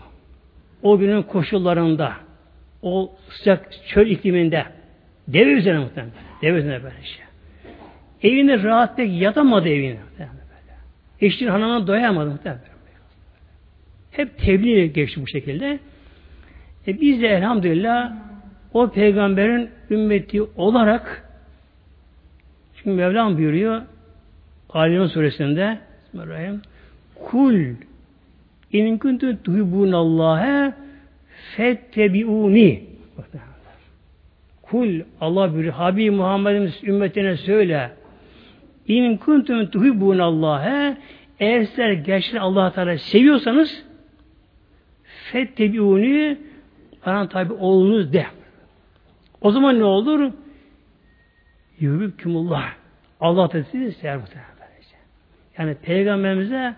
A: O günün koşullarında, o sıcak çöl ikliminde, deve üzerine muhtemelen, deve üzerine böyle şey. Evinde rahat pek yatamadı evine. Eşinin hanımına doyamadı muhtemelen. Hep tebliğ geçti bu şekilde. E biz de elhamdülillah o peygamberin ümmeti olarak çünkü Mevlam buyuruyor Aleyhisselam suresinde Bismillahirrahmanirrahim Kul in kuntu tuhibbunallaha fettebiuni Kul Allah buyuruyor Habib Muhammed'in ümmetine söyle in kuntum tuhibbunallaha eğer sizler gerçekten Allah Teala seviyorsanız fettebiuni bana tabi olunuz de. O zaman ne olur? Yürübkümullah. Allah da sizi sever muhtemelen. Yani peygamberimize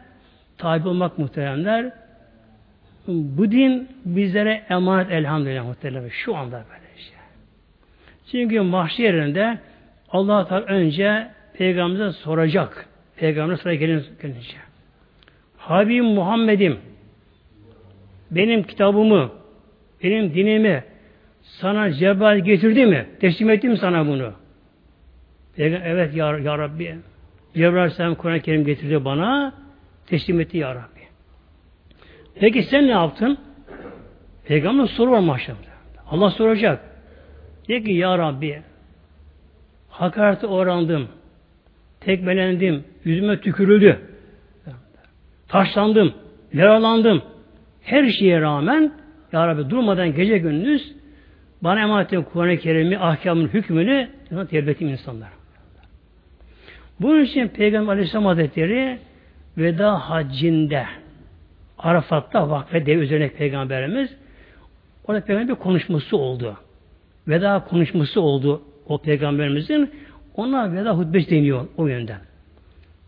A: tabi olmak muhteremler. Bu din bizlere emanet elhamdülillah muhterem. Şu anda böyle şey. Çünkü mahşer yerinde Allah Teala önce peygamberimize soracak. Peygamber sıra gelince. Habibim Muhammed'im benim kitabımı, benim dinimi sana Cebrail getirdi mi? Teslim etti mi sana bunu? Evet ya, ya Rabbi. Cebrail Aleyhisselam Kur'an-ı Kerim getirdi bana. Teslim etti ya Rabbi. Peki sen ne yaptın? Peygamber soru var mahşerde. Allah soracak. De ki ya Rabbi hakarete uğrandım. Tekmelendim. Yüzüme tükürüldü. Taşlandım. Yaralandım. Her şeye rağmen Ya Rabbi durmadan gece gündüz bana emanet ettiğin Kur'an-ı Kerim'i, ahkamın hükmünü terbiyetim insanlar. Bunun için Peygamber Aleyhisselam Hazretleri veda haccinde Arafat'ta vakfe dev üzerine Peygamberimiz orada Peygamber bir konuşması oldu. Veda konuşması oldu o Peygamberimizin. Ona veda hutbesi deniyor o yönden.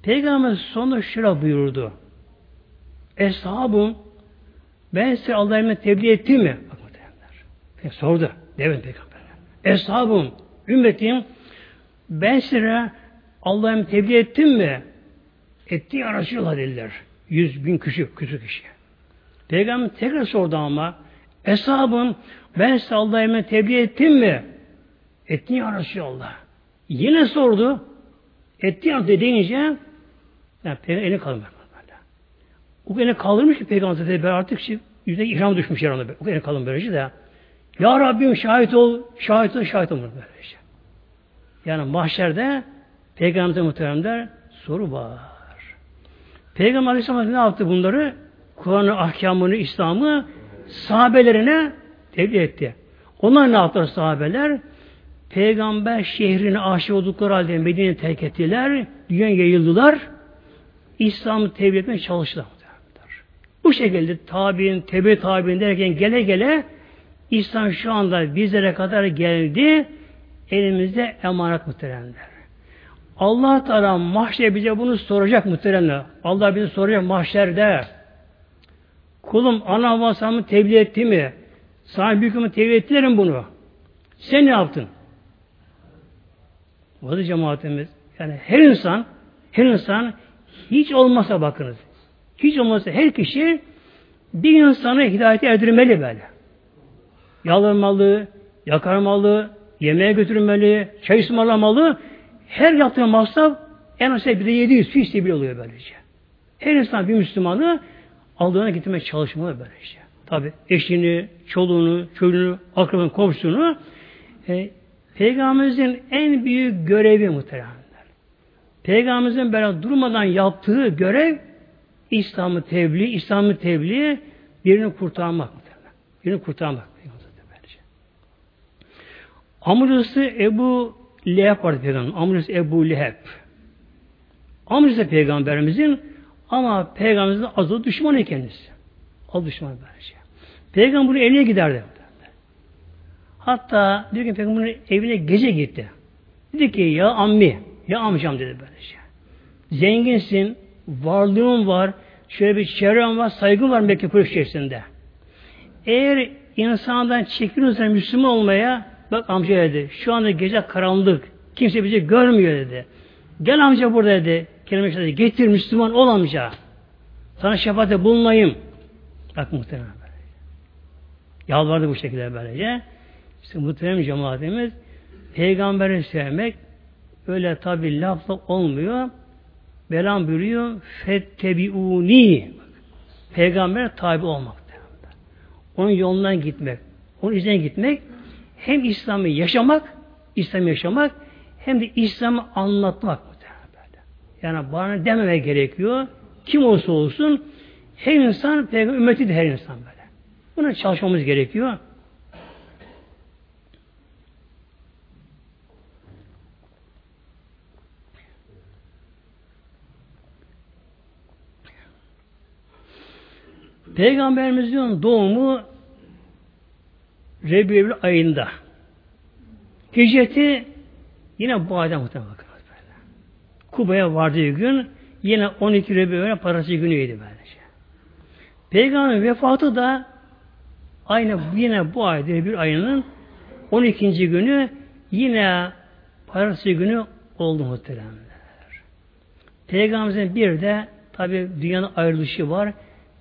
A: Peygamber sonra şöyle buyurdu. Eshabım ben size Allah'a tebliğ ettim mi? Bak muhtemelenler. Sordu. Devin peygamber. Eshabım, ümmetim ben size Allah'a tebliğ ettim mi? Etti ya Resulallah dediler. Yüz bin kişi, küçük kişi. Peygamber tekrar sordu ama Eshabım ben size Allah'a tebliğ ettim mi? Etti ya Resulallah. Yine sordu. Etti ya deyince yani elini kaldırmış. O elini kaldırmış ki peygamber dedi artık şey, yüzüne ihram düşmüş yer. O elini kaldırmış böylece de. Ya Rabbim şahit ol, şahit ol, şahit ol. Böylece. Yani mahşerde Peygamber'e muhteremler soru var. Peygamber Aleyhisselam ne yaptı bunları? Kur'an'ı, ahkamını, İslam'ı sahabelerine tebliğ etti. Onlar ne yaptılar sahabeler? Peygamber şehrine aşık oldukları halde Medine'yi terk ettiler. Dünya yayıldılar. İslam'ı tebliğ etmeye çalıştılar. Bu şekilde tabi'in, tebe tabi'in derken gele gele İslam şu anda bizlere kadar geldi. Elimizde emanet muhteremler. Allah Teala mahşer bize bunu soracak muhteremler. Allah bize soracak mahşerde. Kulum ana vasamı tebliğ etti mi? Sana büyükümü tebliğ ettiler mi bunu? Sen ne yaptın? Da cemaatimiz. Yani her insan, her insan hiç olmasa bakınız. Hiç olmasa her kişi bir insanı hidayete erdirmeli böyle. Yalırmalı, yakarmalı, yemeğe götürmeli, çay ısmarlamalı. Her yaptığı masraf en az bir de 700 fişli bir oluyor böylece. Her insan bir Müslümanı aldığına gitmeye çalışmalı böylece. Tabi eşini, çoluğunu, çocuğunu, akrabanın, komşusunu e, Peygamberimizin en büyük görevi muhteremler. Peygamberimizin böyle durmadan yaptığı görev İslam'ı tebliğ, İslam'ı tebliğ birini kurtarmak. Birini kurtarmak. Amcası Ebu Leheb vardı peygamber. Amcası Ebu Leheb. Amcası peygamberimizin ama peygamberimizin azı düşmanı kendisi. Az düşmanı böylece. Peygamber bunun evine giderdi. Hatta bir gün peygamberin evine gece gitti. Dedi ki ya ammi, ya amcam dedi böylece. Zenginsin, varlığın var, şöyle bir çevren var, saygın var Mekke Kureyş içerisinde. Eğer insandan çekiniyorsan Müslüman olmaya Bak amca dedi. Şu anda gece karanlık. Kimse bizi görmüyor dedi. Gel amca burada dedi. Kelime dedi. Getir Müslüman ol amca. Sana şefaatte bulunayım. Bak muhtemelen böyle. Yalvardı bu şekilde böylece. İşte muhtemelen cemaatimiz peygamberi sevmek öyle tabi lafla olmuyor. Belam buyuruyor. Fettebiuni. Peygamber tabi olmak. Onun yolundan gitmek. Onun izine gitmek hem İslam'ı yaşamak, İslam'ı yaşamak hem de İslam'ı anlatmak. Böyle. Yani bana dememe gerekiyor. Kim olsa olsun her insan peygamber ümmeti de her insan böyle. Buna çalışmamız gerekiyor. Peygamberimizin doğumu Rebiyevül ayında. Hicreti yine bu ayda muhtemelen. Kuba'ya vardığı gün yine 12 Rebiyevül parası günüydü böylece. Peygamber vefatı da aynı yine bu ayda bir ayının 12. günü yine parası günü oldu muhteremler. Peygamberimizin bir de tabi dünyanın ayrılışı var.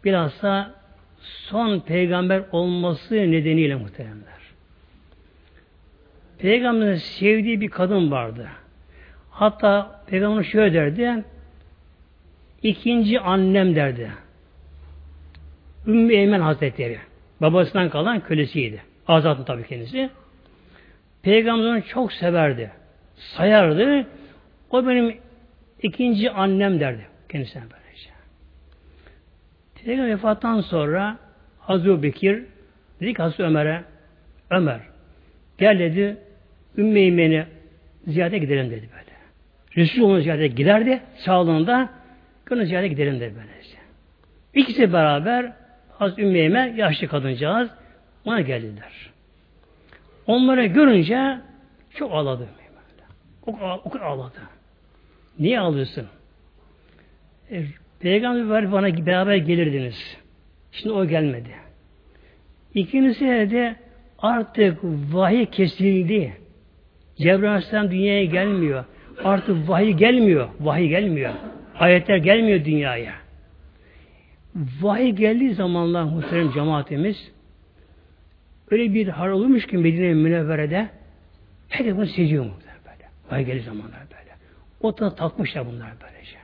A: Bilhassa son peygamber olması nedeniyle muhteremler. Peygamberin sevdiği bir kadın vardı. Hatta peygamber şöyle derdi. ikinci annem derdi. Ümmü Eymen Hazretleri. Babasından kalan kölesiydi. Azatın tabi kendisi. Peygamberini çok severdi. Sayardı. O benim ikinci annem derdi kendisine böyle. Peygamber vefattan sonra Hazreti Bekir dedi ki Hazreti Ömer'e Ömer gel dedi Ümmü İmen'i ziyarete gidelim dedi böyle. Resul onu ziyarete giderdi sağlığında onu ziyarete gidelim dedi böylece. İkisi beraber Hazreti Ümmü yaşlı kadıncağız ona geldiler. Onları görünce çok ağladı. O, o kadar ağladı. Niye ağlıyorsun? E, Peygamber bana beraber gelirdiniz. Şimdi o gelmedi. İkincisi de artık vahiy kesildi. Cebrail dünyaya gelmiyor. Artık vahiy gelmiyor. Vahiy gelmiyor. Ayetler gelmiyor dünyaya. Vahiy geldiği zamanlar muhterem cemaatimiz öyle bir hal olmuş ki Medine Münevvere'de herkes bunu seziyor muhtemelen böyle. Vahiy geldiği zamanlar böyle. O da takmışlar bunlar böylece.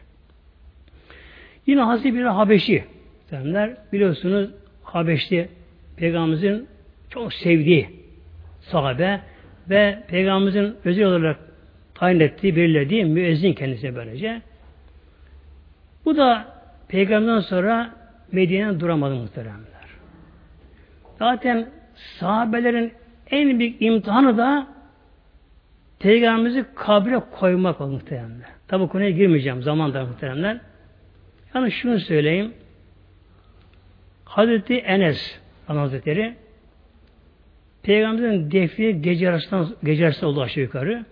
A: Yine Hazreti bir Habeşi derler. Biliyorsunuz Habeşli Peygamberimizin çok sevdiği sahabe ve Peygamberimizin özel olarak tayin ettiği, belirlediği müezzin kendisi böylece. Bu da Peygamberden sonra Medine'den duramadı muhteremler. Zaten sahabelerin en büyük imtihanı da Peygamberimizi kabre koymak oldu muhteremler. Tabi konuya girmeyeceğim zaman da muhteremler. Yani şunu söyleyeyim. Hazreti Enes Hazretleri Peygamberin defni gece arasından gece arasında oldu aşağı yukarı.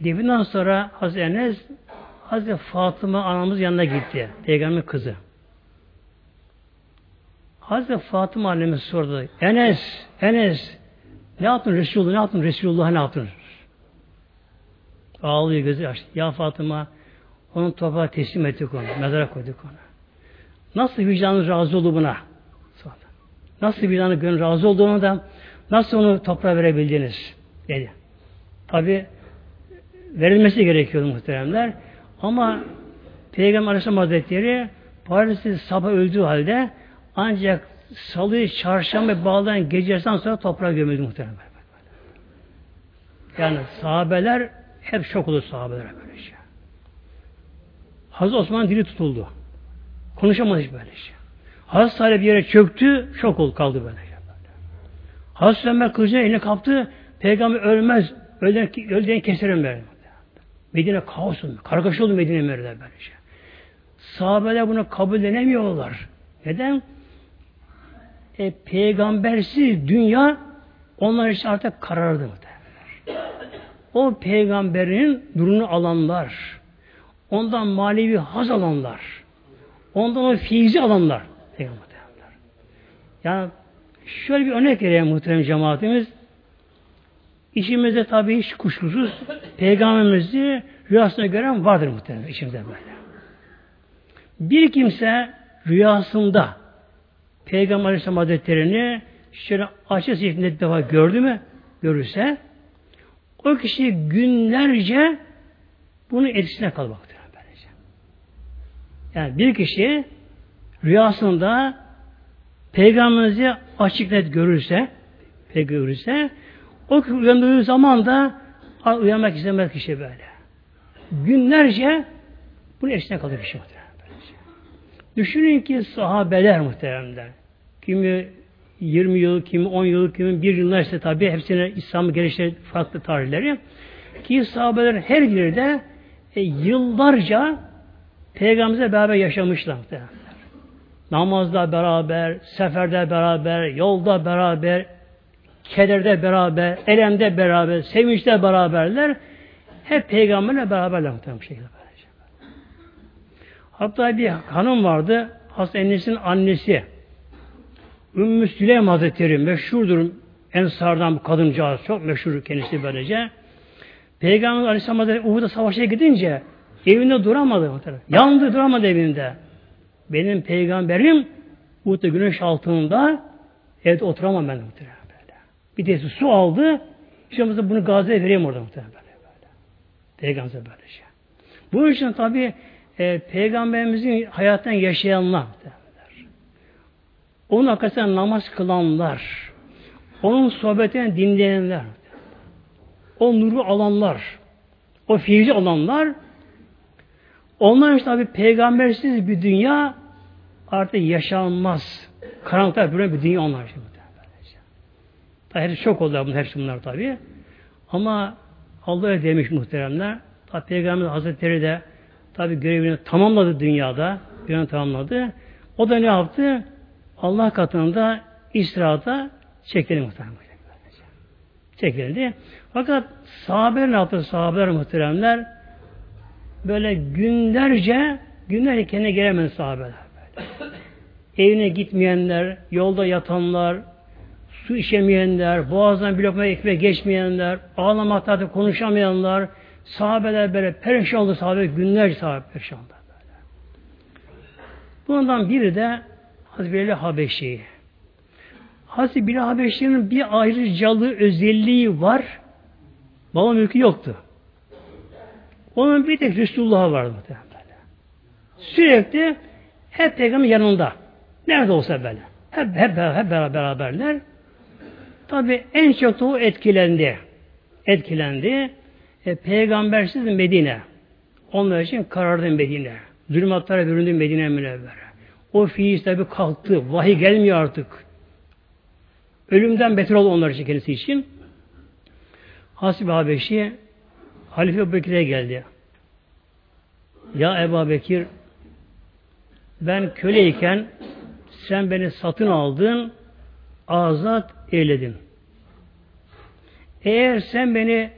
A: Definden sonra Hazreti Enes Hazreti Fatıma anamız yanına gitti. Peygamberin kızı. Hazreti Fatıma annemiz sordu. Enes, Enes ne yaptın Resulullah, ne yaptın Resulullah ne yaptın? Ağlıyor gözü açtı. Ya Fatıma onun toprağa teslim ettik onu. Mezara koyduk onu. Nasıl vicdanın razı oldu buna? Nasıl vicdanı gönül razı olduğunu da nasıl onu toprağa verebildiniz? Dedi. Tabi verilmesi gerekiyordu muhteremler. Ama Peygamber Aleyhisselam Hazretleri Paris'te sabah öldüğü halde ancak salı, çarşamba bağlayan gecesinden sonra toprağa gömüldü muhtemelen. Yani sahabeler hep şok oldu sahabeler böyle şey. Hazreti Osman dili tutuldu. Konuşamadı hiç böyle şey. Hazreti Salih bir yere çöktü, şok oldu, kaldı böyle. Şey. Hazreti Ömer kılıcını eline kaptı, peygamber ölmez, öldüğünü, öldüğünü keserim böyle. Medine kaos oldu, kargaşa oldu Medine Meride böyle şey. Sahabeler bunu kabul edemiyorlar. Neden? E, peygambersiz dünya onlar için artık karardı. O peygamberin durunu alanlar, ondan manevi haz alanlar, ondan o fiizi alanlar. Yani şöyle bir örnek vereyim muhterem cemaatimiz. İçimizde tabii hiç kuşkusuz peygamberimizi rüyasına gören vardır muhtemelen içimizde böyle. Bir kimse rüyasında Peygamber Aleyhisselam Hazretleri'ni şöyle açı şeklinde defa gördü mü? Görürse o kişi günlerce bunun etkisine böylece. Yani bir kişi rüyasında Peygamberimizi açık net görürse görürse o uyandığı zaman da uyanmak istemez kişi böyle. Günlerce bunun etkisine kalır kişi. Düşünün ki sahabeler muhteremler. Kimi 20 yıl, kimi 10 yıl, kimi 1 yıl ise tabi hepsine İslam'ı geliştiren farklı tarihleri. Ki sahabeler her biri de e, yıllarca Peygamberimize beraber yaşamışlar muhteremler. Namazda beraber, seferde beraber, yolda beraber, kederde beraber, elemde beraber, sevinçte beraberler. Hep peygamberle beraberler muhtemelen bu şekilde. Hatta bir hanım vardı, Enes'in annesi. Ümmü Süleym Hazretleri meşhurdur. Ensardan bu kadıncağız çok meşhur kendisi böylece. Peygamber Aleyhisselam Hazretleri Uhud'a savaşa gidince evinde duramadı. Yandı duramadı evinde. Benim peygamberim Uhud'da güneş altında evde oturamam ben muhtemelen böyle. Bir de su aldı. İşte bunu gaziye vereyim orada muhtemelen böyle. Peygamber böyle şey. Bu için tabi e, Peygamberimizin hayattan yaşayanlar, onun arkasından namaz kılanlar, onun sohbetini dinleyenler, o nuru alanlar, o fiili alanlar, onlar işte tabi peygambersiz bir dünya artık yaşanmaz. Karanlıkta böyle bir dünya onlar şimdi. Tabi çok oldu bunlar, hepsi bunlar tabi. Ama Allah'a demiş muhteremler. Tabi Peygamber Hazretleri de Tabi görevini tamamladı dünyada. Görevini tamamladı. O da ne yaptı? Allah katında istirahata çekildi muhtemelen. Çekildi. Fakat sahabeler ne yaptı? Sahabeler muhteremler böyle günlerce günlerce kendine gelemedi sahabeler. Evine gitmeyenler, yolda yatanlar, su içemeyenler, boğazdan bir lokma ekmek geçmeyenler, ağlamakta konuşamayanlar, Sahabeler böyle perişan oldu sahabe günlerce sahabe perişan oldu böyle. Bundan biri de Hazreti Bilal Habeşi. Hazreti Bilal Habeşi'nin bir ayrıcalığı özelliği var. Baba mülkü yoktu. Onun bir tek Resulullah vardı. Sürekli hep peygamber yanında. Nerede olsa böyle. Hep, hep, hep beraber, beraberler. Tabi en çok da o etkilendi. Etkilendi. E, peygambersiz Medine. Onlar için karardı Medine. Zulümatlara büründü Medine münevvere. O fiil tabi kalktı. Vahiy gelmiyor artık. Ölümden beter oldu onlar için kendisi için. Hasib Habeşi Halife Bekir'e geldi. Ya Ebu Bekir ben köleyken sen beni satın aldın azat eyledin. Eğer sen beni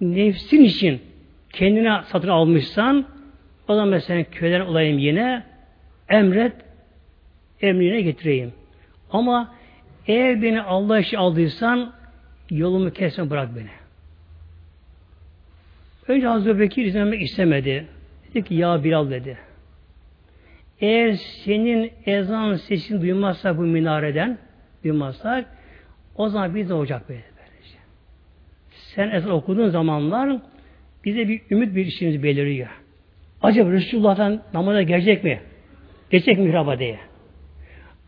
A: nefsin için kendine satın almışsan o zaman mesela köyden olayım yine emret emrine getireyim. Ama eğer beni Allah için aldıysan yolumu kesme bırak beni. Önce Hazreti Bekir izin istemedi. Dedi ki ya Bilal dedi. eğer senin ezan sesini duymazsak bu minareden duymazsak o zaman biz de olacak böyle. Sen ezan okuduğun zamanlar bize bir ümit bir işimiz beliriyor. Acaba Resulullah'tan namaza gelecek mi? Geçecek mi mihraba diye.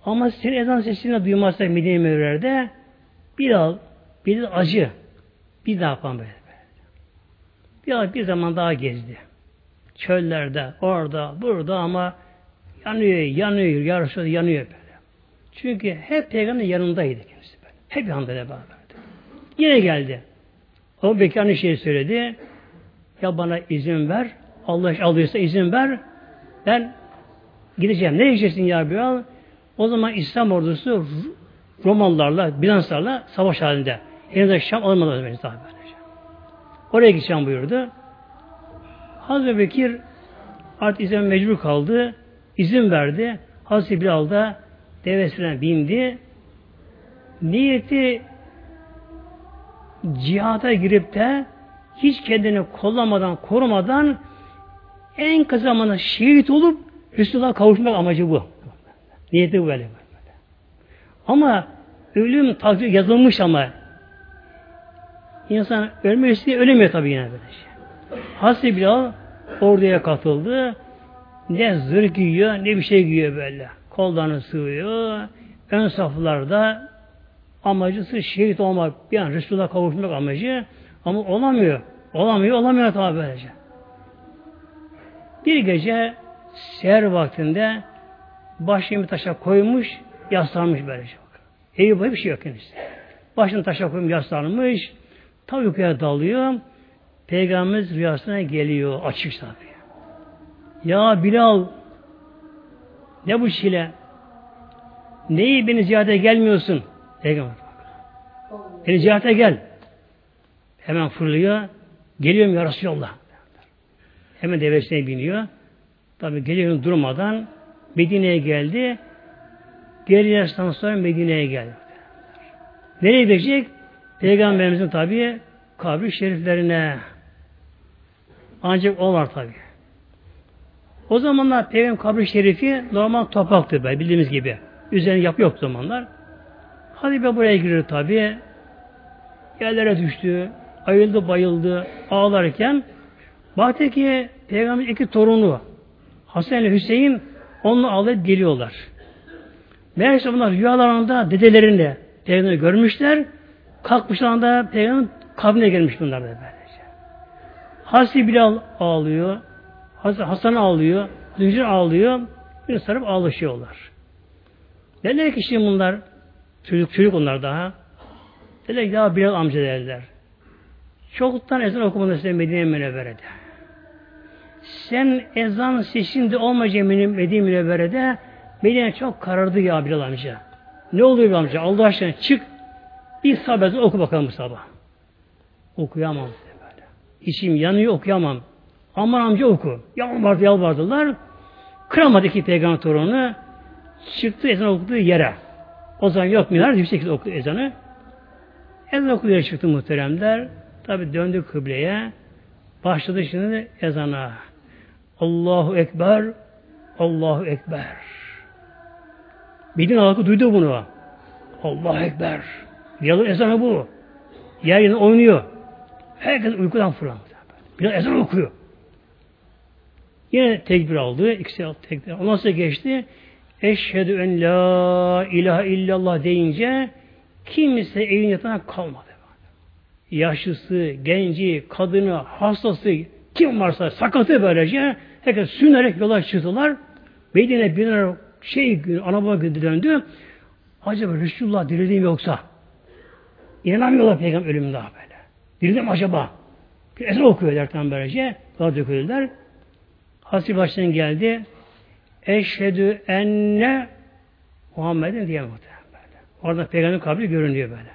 A: Ama sen ezan sesini duymazsak Medine Mevler'de biraz, biraz acı. Bir daha yapan böyle. Biraz bir zaman daha gezdi. Çöllerde, orada, burada ama yanıyor, yanıyor, yarışıyor, yanıyor böyle. Çünkü hep peygamberin yanındaydı kendisi böyle. Hep yanında beraberdi. Yine geldi. O Bekir aynı şeyi söyledi. Ya bana izin ver. Allah alıyorsa izin ver. Ben gideceğim. Nereye gideceksin ya Bilal? O zaman İslam ordusu Romalılarla, Bizanslarla savaş halinde. Henüz Şam alınmadı. Oraya gideceğim buyurdu. Hazreti Bekir artık izin mecbur kaldı. İzin verdi. Hazreti Bilal da devesine bindi. Niyeti cihada girip de hiç kendini kollamadan, korumadan en kısa zamanda şehit olup Resulullah'a kavuşmak amacı bu. Niyeti bu böyle. Ama ölüm takdir yazılmış ama insan ölmek istiyor, ölemiyor tabii yine böyle şey. Hazreti Bilal orduya katıldı. Ne zırh giyiyor, ne bir şey giyiyor böyle. Kollarını sığıyor. Ön saflarda amacısı şehit olmak, bir an Resulullah'a kavuşmak amacı. Ama olamıyor. Olamıyor, olamıyor tabi böylece. Bir gece seher vaktinde başını bir taşa koymuş, yaslanmış böylece. Evi boyu bir şey yok kendisi. Başını taşa koymuş, yaslanmış. Tabi yukarıya dalıyor. Peygamberimiz rüyasına geliyor. Açık tabi. Ya Bilal ne bu çile? Neyi beni ziyarete gelmiyorsun? Peygamber. Beni ziyarete gel. Hemen fırlıyor. Geliyorum ya Resulallah. Hemen devesine biniyor. Tabi geliyorum durmadan Medine'ye geldi. Geri yaştan sonra Medine'ye geldi. Nereye gidecek? Peygamberimizin tabi kabri şeriflerine. Ancak o var tabi. O zamanlar Peygamber kabri şerifi normal topraktı böyle bildiğimiz gibi. Üzerine yapı yok zamanlar. Hadi be buraya giriyor tabi. Yerlere düştü. Ayıldı bayıldı. Ağlarken baktı ki Peygamber iki torunu Hasan ile Hüseyin onunla ağlayıp geliyorlar. Meğerse bunlar rüyalarında dedelerini Peygamber'i görmüşler. Kalkmışlar da Peygamber kabrine gelmiş bunlar böylece. Hazreti Bilal ağlıyor. Hasan ağlıyor. Züncür ağlıyor. Bir sarıp ağlaşıyorlar. Derler ki şimdi bunlar çocuk çocuk onlar daha. Derler ki ya Bilal amca derler. Çoktan ezan okumadı size Medine Münevvere'de. Sen ezan sesinde olmayacak Medine Münevvere'de Medine çok karardı ya Bilal amca. Ne oluyor Bilal amca? Allah aşkına çık sabah oku bakalım bu sabah. Okuyamam böyle. İçim yanıyor okuyamam. Aman amca oku. Yalvardı yalvardılar. Kıramadı ki peygamber torunu. Çıktı ezan okuduğu yere. O zaman yok minar yüksek okudu ezanı. Ezan okuduğu çıktı muhteremler. Tabi döndü kıbleye. Başladı şimdi ezana. Allahu Ekber, Allahu Ekber. Medine halkı duydu bunu. Allahu Ekber. Yalın ezanı bu. Yer yerine oynuyor. Herkes uykudan fırlandı. Bir ezan okuyor. Yine tekbir aldı. İkisi tekbir. Ondan sonra geçti. Eşhedü en la ilahe illallah deyince kimse evin yatağına kalmadı. Yaşlısı, genci, kadını, hastası, kim varsa sakatı böylece herkes sünerek yola çıktılar. Medine biner şey anababa döndü. Acaba Resulullah dirildi mi yoksa? İnanamıyorlar peygamber ölümüne daha böyle. Dirildi mi acaba? Bir ezan okuyor derken böylece. Daha döküldüler. Hasri baştan geldi. Eşhedü enne Muhammed'in diye böyle. Orada peygamberin kabri görünüyor böyle.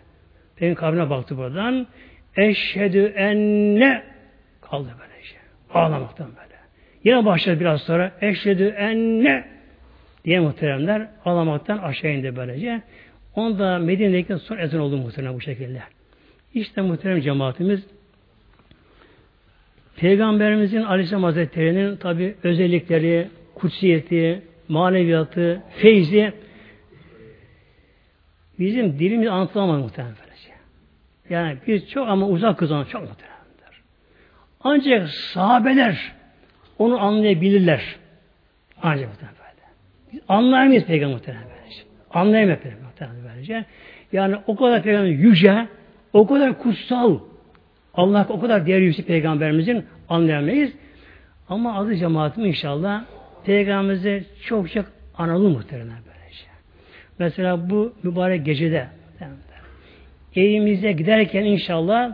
A: Peygamberin kabrine baktı buradan. Eşhedü enne kaldı böyle şey. Ağlamaktan böyle. Yine başladı biraz sonra eşhedü enne diye muhteremler ağlamaktan aşağı indi böylece. Onda Medine'deki son ezan oldu muhterem bu şekilde. İşte muhterem cemaatimiz Peygamberimizin Aleyhisselam Hazretleri'nin tabi özellikleri, kutsiyeti, maneviyatı, feyzi bizim dilimiz anlatılamaz muhtemelen böylece. Yani biz çok ama uzak kızan çok muhtemelenler. Ancak sahabeler onu anlayabilirler. Ancak muhtemelen. Biz anlayamayız peygamber muhtemelen. Anlayamayız muhtemelen böylece. Yani o kadar peygamber yüce, o kadar kutsal, Allah o kadar değerli yüksek peygamberimizin anlayamayız. Ama adı cemaatim inşallah peygamberimizi çok çok analım muhtemelen böylece. Mesela bu mübarek gecede evimize giderken inşallah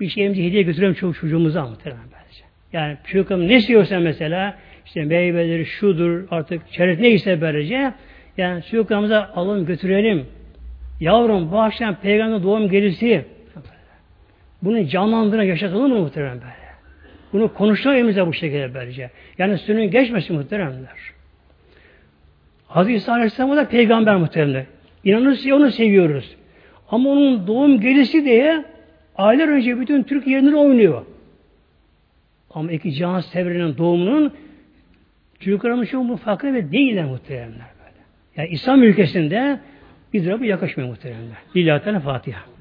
A: bir şeyimizi hediye götürelim çok çocuğumuza muhtemelen böylece. Yani çocuğum ne istiyorsa mesela işte meyveleri şudur artık çerez neyse böylece yani çocuklarımıza alın götürelim. Yavrum bu akşam peygamber doğum gelisi bunu canlandırın yaşatalım mı muhtemelen böyle? Bunu konuşalım evimize bu şekilde böylece. Yani sünün geçmesin muhteremler. Hazreti İsa Aleyhisselam da peygamber muhteremler. İnanırız onu seviyoruz. Ama onun doğum gelisi diye aylar önce bütün Türk yerleri oynuyor. Ama iki can sevrinin doğumunun çocuklarımız şu bu farkında ve değiller muhteremler. Yani İslam ülkesinde bu yakışmıyor muhteremler. Lillahi Fatiha.